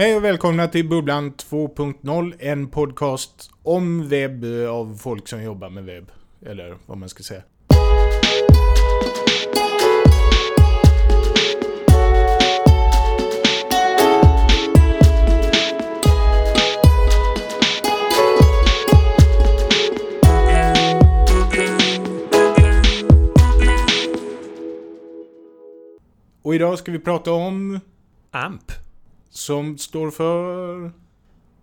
Hej och välkomna till Bubblan 2.0, en podcast om webb av folk som jobbar med webb. Eller vad man ska säga. Och idag ska vi prata om... AMP. Som står för...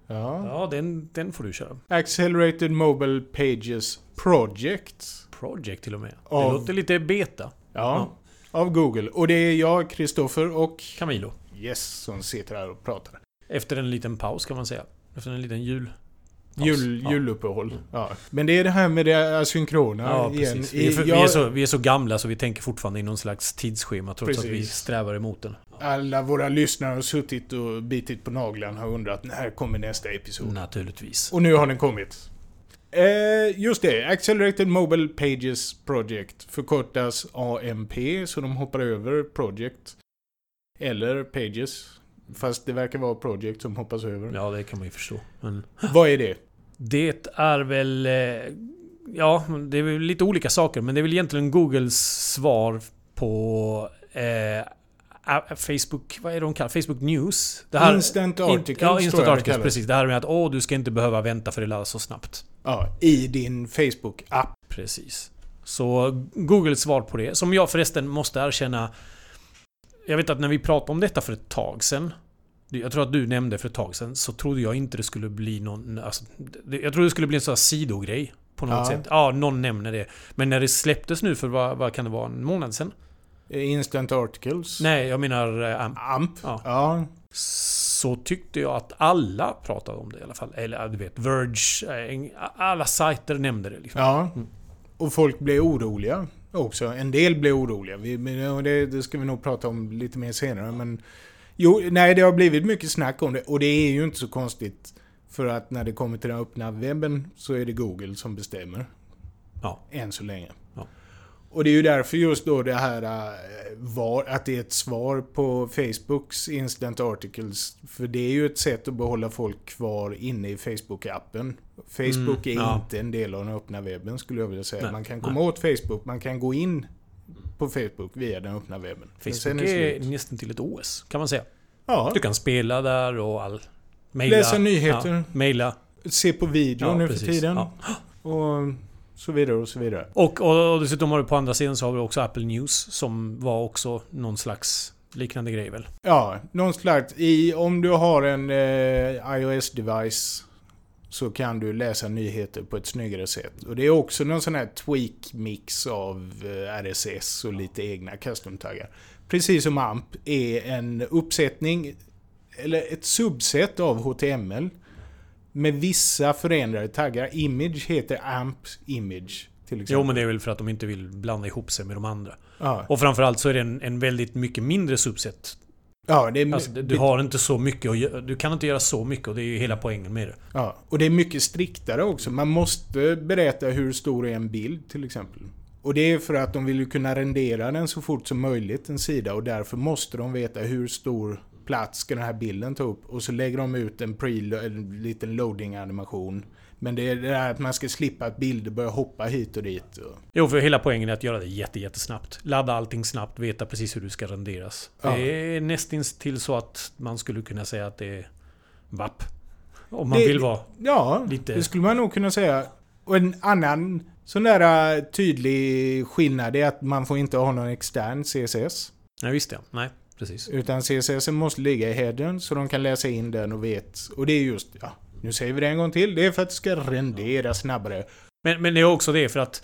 Ja. Ja, den, den får du köra. Accelerated Mobile Pages Project. Project till och med. Av- Det låter lite beta. Ja. Av Google. Och det är jag, Kristoffer och... Camilo. Yes, som sitter här och pratar. Efter en liten paus kan man säga. Efter en liten jul. Jul, Ja. juluppehåll. Ja. Men det är det här med det asynkrona Ja, igen. precis. Vi är, för, vi, är så, vi är så gamla så vi tänker fortfarande i någon slags tidsschema trots att vi Precis. strävar emot den. Alla våra lyssnare har suttit och bitit på naglarna och undrat när kommer nästa episod? Naturligtvis. Och nu har den kommit. Eh, just det, Accelerated Mobile Pages Project förkortas AMP, så de hoppar över Project. Eller Pages. Fast det verkar vara Project som hoppas över. Ja, det kan man ju förstå. Men Vad är det? Det är väl... eh, Ja, det är väl lite olika saker. Men det är väl egentligen Googles svar på... Eh, Facebook... Vad är det de kallar Facebook News? Det Instant in- Articles Ja, Instant Articles. Precis. Det här med att åh, du ska inte behöva vänta för det laddas så snabbt. Ja, i din Facebook-app. Precis. Så Googles svar på det, som jag förresten måste erkänna... Jag vet att när vi pratade om detta för ett tag sedan. Jag tror att du nämnde för ett tag sedan, så trodde jag inte det skulle bli någon... Alltså, jag trodde det skulle bli en sån här sidogrej. På något Ja. sätt. Ja, någon nämner det. Men när det släpptes nu för vad, vad kan det vara? En månad sedan? Instant Articles. Nej, jag menar eh, AMP. AMP. Ja. Ja. Så tyckte jag att alla pratade om det i alla fall. Eller du vet, Verge, eh, alla sajter nämnde det liksom. Ja. Mm. Och folk blev oroliga också. En del blev oroliga. Vi, det, det ska vi nog prata om lite mer senare. Men jo, nej, det har blivit mycket snack om det. Och det är ju inte så konstigt. För att när det kommer till den öppna webben så är det Google som bestämmer. Ja. Än så länge. Ja. Och det är ju därför just då det här äh, var, att det är ett svar på Facebooks Instant Articles. För det är ju ett sätt att behålla folk kvar inne i Facebook-appen. Facebook Mm, är ja. inte en del av den öppna webben skulle jag vilja säga. Nej, man kan nej. komma åt Facebook, man kan gå in på Facebook via den öppna webben. Facebook är slut. nästan till ett OS, kan man säga. Ja, Du kan spela där och all... Maila, Läsa nyheter. Ja, maila. se på video Ja, nu precis. för tiden. Ja. Och så vidare och så vidare. Och, och, och dessutom har du på andra sidan så har vi också Apple News som var också någon slags liknande grej väl? Ja, någon slags... I, om du har en eh, iOS-device så kan du läsa nyheter på ett snyggare sätt. Och det är också någon sån här tweak-mix av eh, RSS och lite egna custom-taggar. Precis som AMP är en uppsättning, eller ett subset av HTML med vissa förändrade taggar. Image heter AMP Image till exempel. Jo men det är väl för att de inte vill blanda ihop sig med de andra. Ja, Och framförallt så är det en, en väldigt mycket mindre subset. Ja, det är, Alltså, du- har inte så mycket att göra. Du kan inte göra så mycket och det är ju hela poängen med det. Ja, och det är mycket striktare också. Man måste berätta hur stor är en bild till exempel. Och det är för att de vill ju kunna rendera den så fort som möjligt, en sida. Och därför måste de veta hur stor plats ska den här bilden ta upp. Och så lägger de ut en, pre en liten loading-animation. Men det är det här att man ska slippa att bilder börjar hoppa hit och dit. Jo, för hela poängen är att göra det jätte, jättesnabbt. Ladda allting snabbt, veta precis hur det ska renderas. Ja. Det är nästintill så att man skulle kunna säga att det är VAP. Om man Det- vill vara... ja, Lite- det skulle man nog kunna säga. Och en annan sån där äh, tydlig skillnad är att man får inte ha någon extern CSS. Nej, visst ja. Nej, precis. Utan CSS måste ligga i headern så de kan läsa in den och vet. Och det är just, ja, nu säger vi det en gång till. Det är för att det ska rendera snabbare. Men, men det är också det för att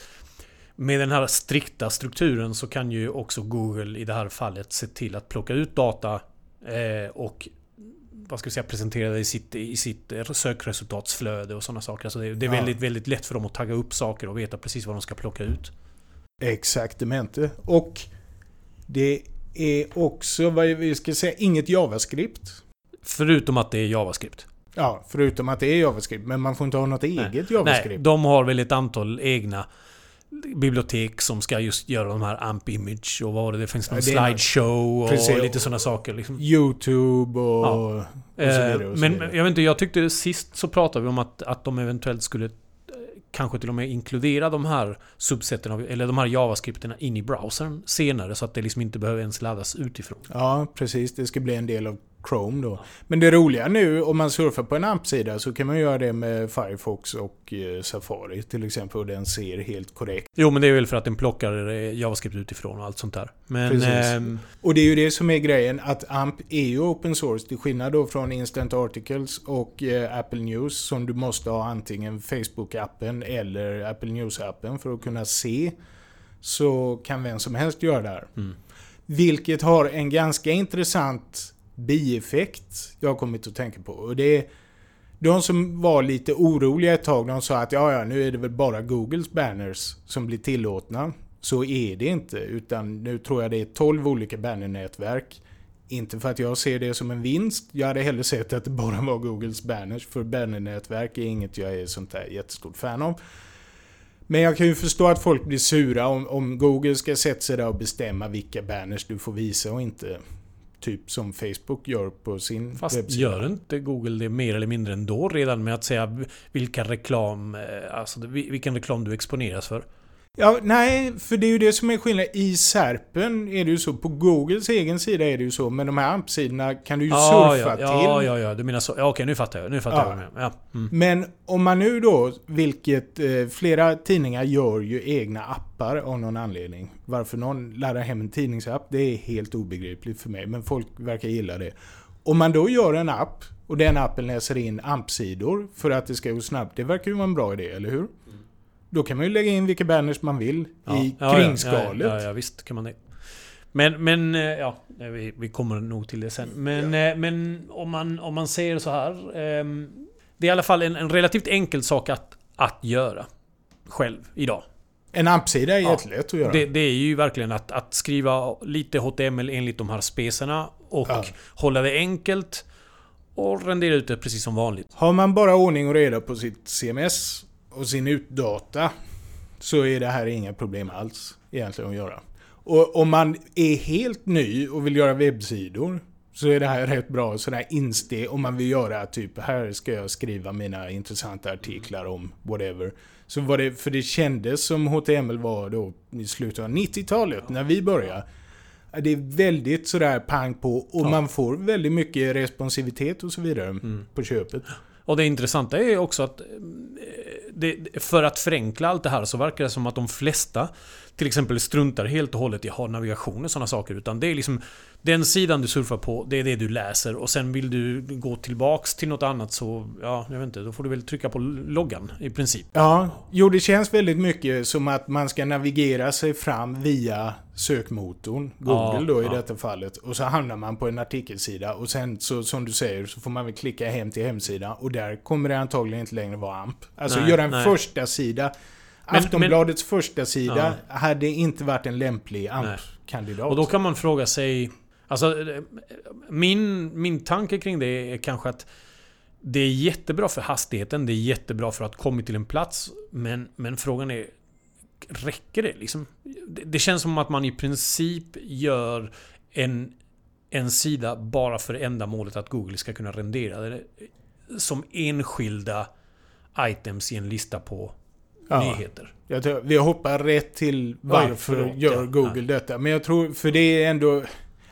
med den här strikta strukturen så kan ju också Google i det här fallet se till att plocka ut data eh, och vad ska vi säga, presentera det i sitt, i sitt sökresultatsflöde och sådana saker. Alltså det, det är Ja. väldigt, väldigt lätt för dem att tagga upp saker och veta precis vad de ska plocka ut. Exaktamente. Och det är också, vad vi ska säga, inget JavaScript. Förutom att det är JavaScript. Ja, förutom att det är JavaScript. Men man får inte ha något eget JavaScript. Nej, de har väl ett antal egna bibliotek som ska just göra de här AMP Image och vad var det? Det finns någon slideshow och Precis. lite sådana saker. Liksom. Youtube och, Ja. och så Eh, vidare. Och så men vidare. jag vet inte, jag tyckte sist så pratade vi om att, att de eventuellt skulle eh, kanske till och med inkludera de här subsetten av, eller de här JavaScripterna in i browsern senare så att det liksom inte behöver ens laddas utifrån. Ja, precis. Det ska bli en del av Chrome då. Men det roliga nu, om man surfar på en app-sida så kan man göra det med Firefox och eh, Safari till exempel. Och den ser helt korrekt. Jo, men det är väl för att den plockar eh, JavaScript utifrån och allt sånt där. Men... Ehm, Och det är ju det som är grejen, att AMP är ju open source till skillnad då från Instant Articles och eh, Apple News som du måste ha antingen Facebook-appen eller Apple News-appen för att kunna se. Så kan vem som helst göra det här. Mm. Vilket har en ganska intressant bieffekt jag har kommit att tänka på. Och det är de som var lite oroliga ett tag, de sa att ja, ja, nu är det väl bara Googles banners som blir tillåtna. Så är det inte, utan nu tror jag det är 12 olika bannernätverk. Inte för att jag ser det som en vinst. Jag hade hellre sett att det bara var Googles banners, för bannernätverk är inget jag är sånt där jättestort fan av. Men jag kan ju förstå att folk blir sura om, om Google ska sätta sig där och bestämma vilka banners du får visa och inte. Typ som Facebook gör på sin Fast webbsida. gör inte Google det mer eller mindre ändå redan med att säga vilka reklam, eh, alltså vil- vilken reklam du exponeras för? Ja, nej, för det är ju det som är skillnaden. I Serpen är det ju så. På Googles egen sida är det ju så. Men de här AMP-sidorna kan du ju ja, surfa ja, till. ja, ja, ja, du menar så. Ja, okej, nu fattar jag. Nu fattar Ja. jag. Ja. Mm. Men om man nu då, vilket eh, flera tidningar gör ju egna appar av någon anledning. Varför någon laddar hem en tidningsapp, det är helt obegripligt för mig. Men folk verkar gilla det. Om man då gör en app och den appen läser in AMP-sidor för att det ska gå snabbt. Det verkar ju vara en bra idé, eller hur? Då kan man ju lägga in vilka banners man vill i ja, kringskalet. Ja, ja, ja, visst kan man det. Men, men eh, ja, vi, vi kommer nog till det sen. Men, eh, men om, man, om man säger så här. ehm, det är i alla fall en, en relativt enkel sak att, att göra. Själv, idag. En AMP-sida är Ja. jättelätt att göra. Det, det är ju verkligen att, att skriva lite HTML enligt de här specerna och Ja. hålla det enkelt. Och rendera ut det precis som vanligt. Har man bara ordning och reda på sitt CMS och sin utdata så är det här inga problem alls egentligen att göra. Och om man är helt ny och vill göra webbsidor så är det här rätt bra sådär insteg om man vill göra typ här ska jag skriva mina intressanta artiklar om whatever. Så var det, för det kändes som HTML var då i slutet av 90-talet när vi började. Det är väldigt sådär pang på och Ja. man får väldigt mycket responsivitet och så vidare Mm. på köpet. Och det intressanta är också att det, för att förenkla allt det här så verkar det som att de flesta till exempel struntar helt och hållet i att ha navigation och sådana saker. Utan det är liksom den sidan du surfar på, det är det du läser. Och sen vill du gå tillbaks till något annat så, ja, jag vet inte, då får du väl trycka på loggan i princip. Ja, jo det känns väldigt mycket som att man ska navigera sig fram via sökmotorn, Google Ja, då i ja. detta fallet. Och så hamnar man på en artikelsida och sen så som du säger så får man väl klicka hem till hemsidan och där kommer det antagligen inte längre vara AMP. Alltså Nej, göra en nej. första sida Men- Aftonbladets första sida hade inte varit en lämplig. AMP-kandidat. Och då kan man fråga sig... Alltså, min, min tanke kring det är kanske att det är jättebra för hastigheten, det är jättebra för att komma till en plats. Men, men frågan är... Räcker det liksom? Det, det känns som att man i princip gör en, en sida bara för ändamålet att Google ska kunna rendera det som enskilda items i en lista på Ja. Nyheter. Jag tror, vi hoppar rätt till varför förlåt, gör ja. Google detta. Men jag tror, för det är ändå...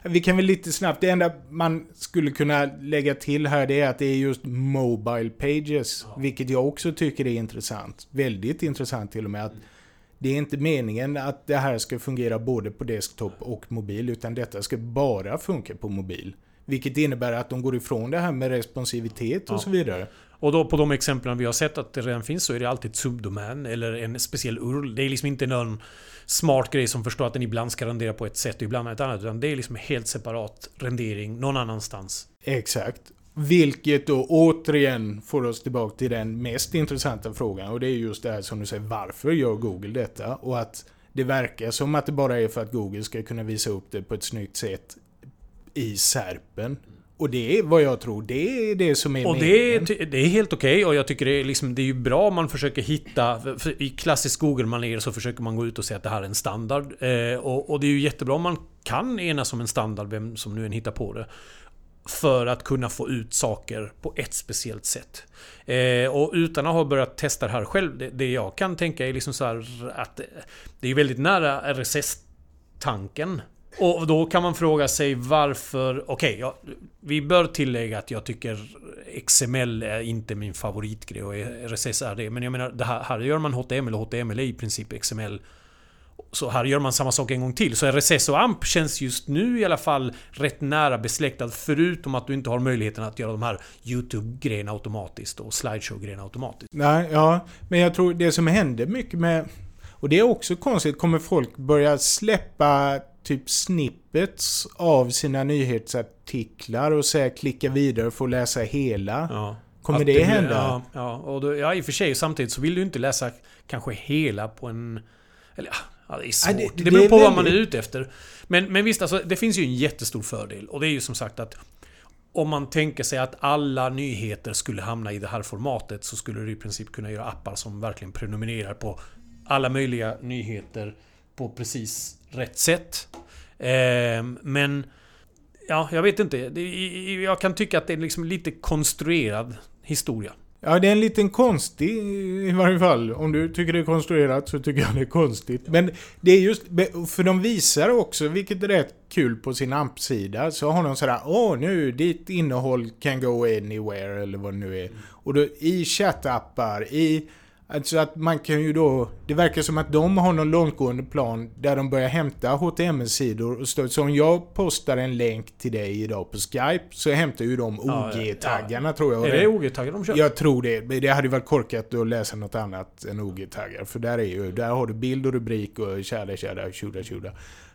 Vi kan väl lite snabbt, det enda man skulle kunna lägga till här det är att det är just Mobile Pages. Vilket jag också tycker är intressant. Väldigt intressant till och med. att Det är inte meningen att det här ska fungera både på desktop och mobil. Utan detta ska bara funka på mobil. Vilket innebär att de går ifrån det här med responsivitet och Ja. så vidare. Och då på de exemplen vi har sett att det redan finns så är det alltid ett subdomän eller en speciell URL. Det är liksom inte någon smart grej som förstår att den ibland ska rendera på ett sätt och ibland ett annat. Utan det är liksom helt separat rendering någon annanstans. Exakt. Vilket då återigen får oss tillbaka till den mest intressanta frågan. Och det är just det här som du säger, varför gör Google detta? Och att det verkar som att det bara är för att Google ska kunna visa upp det på ett snyggt sätt i Serpen. Och det är vad jag tror, det är det som är Och det är, det är helt okej och jag tycker det är, liksom, det är ju bra om man försöker hitta... för- I klassisk Google-manér så försöker man gå ut och säga att det här är en standard. Eh, och, och det är ju jättebra om man kan enas om en standard, vem som nu än hittar på det. För att kunna få ut saker på ett speciellt sätt. Eh, och utan att ha börjat testa det här själv, det, det jag kan tänka är liksom så att det är väldigt nära RSS-tanken. Och då kan man fråga sig varför... Okej, ja, vi bör tillägga att jag tycker XML är inte min favoritgrej och RSS är det. Men jag menar, det här, här gör man HTML och HTML är i princip XML. Så här gör man samma sak en gång till. Så RSS och AMP känns just nu i alla fall rätt nära besläktad. Förutom att du inte har möjligheten att göra de här YouTube-grejerna automatiskt och slideshow-grejerna automatiskt. Nej, ja. Men jag tror det som händer mycket med... Och det är också konstigt, kommer folk börja släppa typ snippets av sina nyhetsartiklar och säga klicka vidare för att läsa hela? Ja. Kommer det blir- hända? Ja, ja, och då, ja, i och för sig samtidigt så vill du inte läsa kanske hela på en... Eller ja, det är svårt. det- det, det beror på vad man är ute efter. Men, men visst, alltså, det finns ju en jättestor fördel. Och det är ju som sagt att om man tänker sig att alla nyheter skulle hamna i det här formatet så skulle du i princip kunna göra appar som verkligen prenumererar på alla möjliga nyheter på precis rätt sätt. Eh, men... Ja, jag vet inte. Det, jag kan tycka att det är liksom lite konstruerad historia. Ja, det är en liten konstig i varje fall. Om du tycker det är konstruerat så tycker jag det är konstigt. Men det är just, för de visar också, vilket är rätt kul på sin AMP-sida, så har de sådär Åh, nu ditt innehåll can go anywhere eller vad det nu är. Och då i chattappar, i... Alltså att man kan ju då... Det verkar som att de har någon långtgående plan där de börjar hämta HTML-sidor och stå, Så om jag postar en länk till dig idag på Skype så hämtar ju de Ja, OG-taggarna tror jag. Är det OG-taggar de kör? Jag tror det. Det hade ju varit korkat att läsa något annat än OG-taggar. För där är ju, där har du bild och rubrik och tjada tjada tjoda tjoda.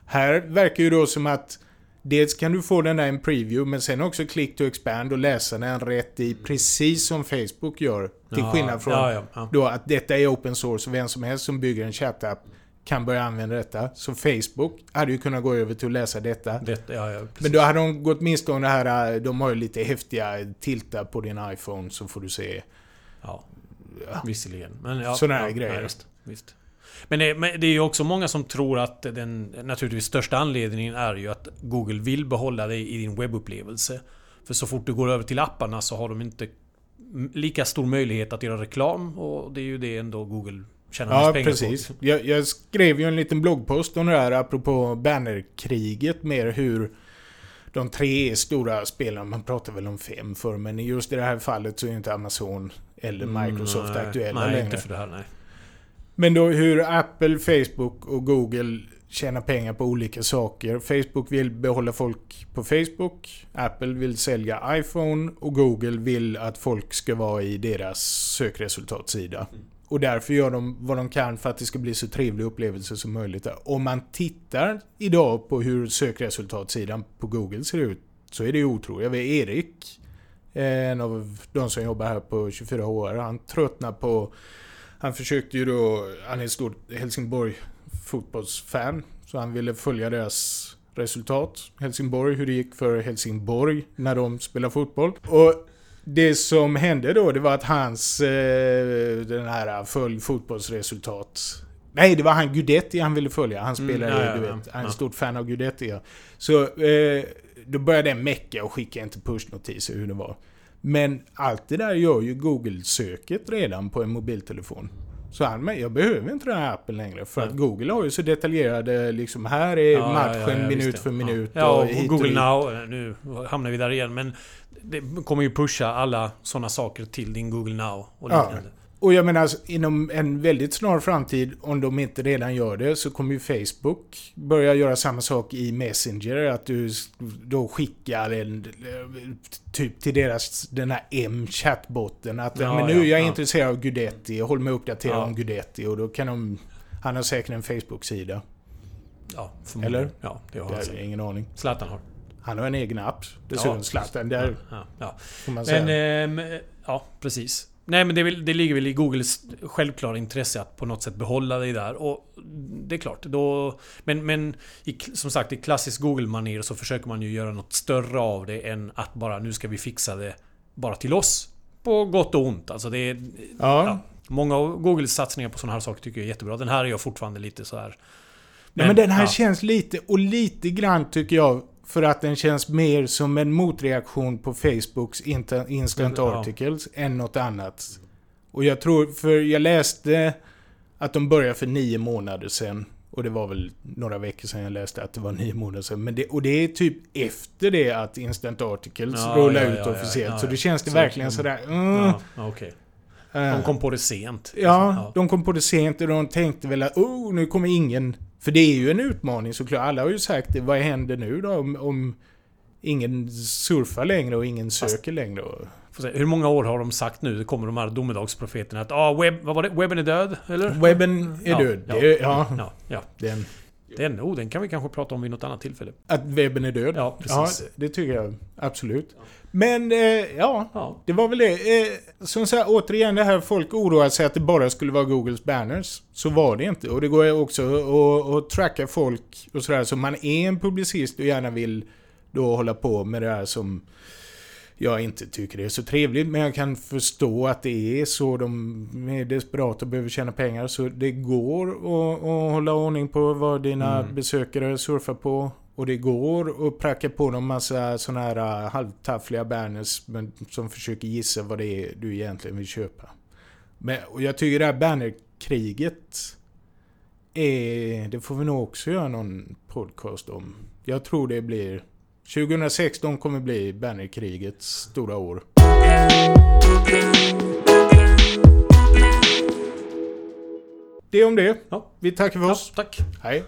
Här verkar ju då som att Dels kan du få den där en preview, men sen också click to expand och läsa den rätt i, precis som Facebook gör. Till Ja, skillnad från ja, ja, ja. då att detta är open source och vem som helst som bygger en chattapp kan börja använda detta. Så Facebook hade ju kunnat gå över till att läsa detta. Det, ja, ja. Men då hade de gått miste om det här, de har ju lite häftiga tiltar på din iPhone så får du se. Ja, visserligen. Men ja, Såna här ja, grejer. Ja, visst, visst. Men det, men det är ju också många som tror att den naturligtvis största anledningen är ju att Google vill behålla dig i din webbupplevelse. För så fort du går över till apparna så har de inte lika stor möjlighet att göra reklam och det är ju det ändå Google tjänar Ja, mest pengar precis. på. Jag, jag skrev ju en liten bloggpost om det här apropå bannerkriget mer hur de tre stora spelarna, man pratar väl om fem för men just i det här fallet så är inte Amazon eller Microsoft Mm, nej, aktuella Nej, längre. inte för det här, nej. Men då hur Apple, Facebook och Google tjänar pengar på olika saker. Facebook vill behålla folk på Facebook. Apple vill sälja iPhone. Och Google vill att folk ska vara i deras sökresultatsida. Och därför gör de vad de kan för att det ska bli så trevlig upplevelse som möjligt. Om man tittar idag på hur sökresultatsidan på Google ser ut så är det ju otroligt. Jag vet Erik, eh, en av de som jobbar här på 24HR, han tröttnar på han försökte ju då, han är ett stort Helsingborg fotbollsfan. Så han ville följa deras resultat. Helsingborg, hur det gick för Helsingborg när de spelar fotboll. Och det som hände då, det var att hans, eh, den här följ fotbollsresultat. Nej, det var han Gudetti han ville följa. Han Mm, ju, ja, du vet, han är Ja. stort fan av Gudetti. Ja. Så eh, då började den mecka och skicka inte pushnotiser hur det var. Men allt det där gör ju Google-söket redan på en mobiltelefon. Så han, men jag behöver inte den här appen längre. För Nej. att Google har ju så detaljerade, liksom här är Ja, ja, matchen ja, ja, minut för minut. Ja, och hit Google dit. Now, nu hamnar vi där igen, men det kommer ju pusha alla sådana saker till din Google Now och Ja. liknande. Och jag menar, alltså, inom en väldigt snar framtid, om de inte redan gör det, så kommer ju Facebook börja göra samma sak i Messenger. Att du då skickar en, eh, typ till deras, den här M-chattbotten. Att Ja, men nu ja, är jag ja. intresserad av Gudetti, håll mig uppdaterad om Gudetti. Och då kan de... Han har säkert en Facebook-sida. Ja. Eller? Ja, det har han säkert. ingen aning. Zlatan har. Han har en egen app. Dessutom Ja. Zlatan. Där Ja, ja. säga. Men, ehm, ja, precis. Nej men det, väl- det ligger väl i Googles självklara intresse att på något sätt behålla dig där. Och det är klart, då... Men, men i, som sagt, i klassisk Google-manér så försöker man ju göra något större av det än att bara nu ska vi fixa det bara till oss. På gott och ont. Alltså det är... Ja. Ja. Många av Googles satsningar på sådana här saker tycker jag är jättebra. Den här är jag fortfarande lite så här. Men, men den här ja. känns lite, och lite grann tycker jag, för att den känns mer som en motreaktion på Facebooks instant Ja. articles än något annat. Och jag tror, för jag läste att de började för nio månader sedan. Och det var väl några veckor sedan jag läste att det var nio månader sedan. Men det, och det är typ efter det att Instant Articles Ja, rullar ja, ut ja, ja, officiellt. ja, så ja. det känns det Så- verkligen mm. sådär... Mm, Ja, ja, okej. eh. De kom på det sent. Ja, de kom på det sent och de tänkte väl att oh, nu kommer ingen... För det är ju en utmaning såklart. Alla har ju sagt det. Vad händer nu då om, om ingen surfar längre och ingen Fast- söker längre? Och, Får se, Hur många år har de sagt nu? Kommer de här domedagsprofeterna att ah, webb, vad var det? webben är död? Eller? webben är Ja, död. ja, det, ja, Ja, ja. Den, Den, oh, den kan vi kanske prata om vid något annat tillfälle. att webben är död. Ja, Ja, precis. det tycker jag absolut. Men eh, ja, Ja. det var väl det. Eh, som sagt, återigen det här folk oroar sig att det bara skulle vara Googles banners. Så var det inte. Och det går också att, att tracka folk och sådär. Så man är en publicist och gärna vill då hålla på med det här som jag inte tycker det är så trevligt. Men jag kan förstå att det är så. De är desperata och behöver tjäna pengar. Så det går att, att hålla ordning på vad dina Mm. besökare surfar på. Och det går att pracka på dem massa såna här uh, halvtaffliga banners men, som försöker gissa vad det är du egentligen vill köpa. Men, och jag tycker det här bannerkriget är, det får vi nog också göra någon podcast om. Jag tror det blir 2016 kommer bli bannerkrigets stora år. Det om det. Ja. Vi tackar för Ja, oss. tack. Hej.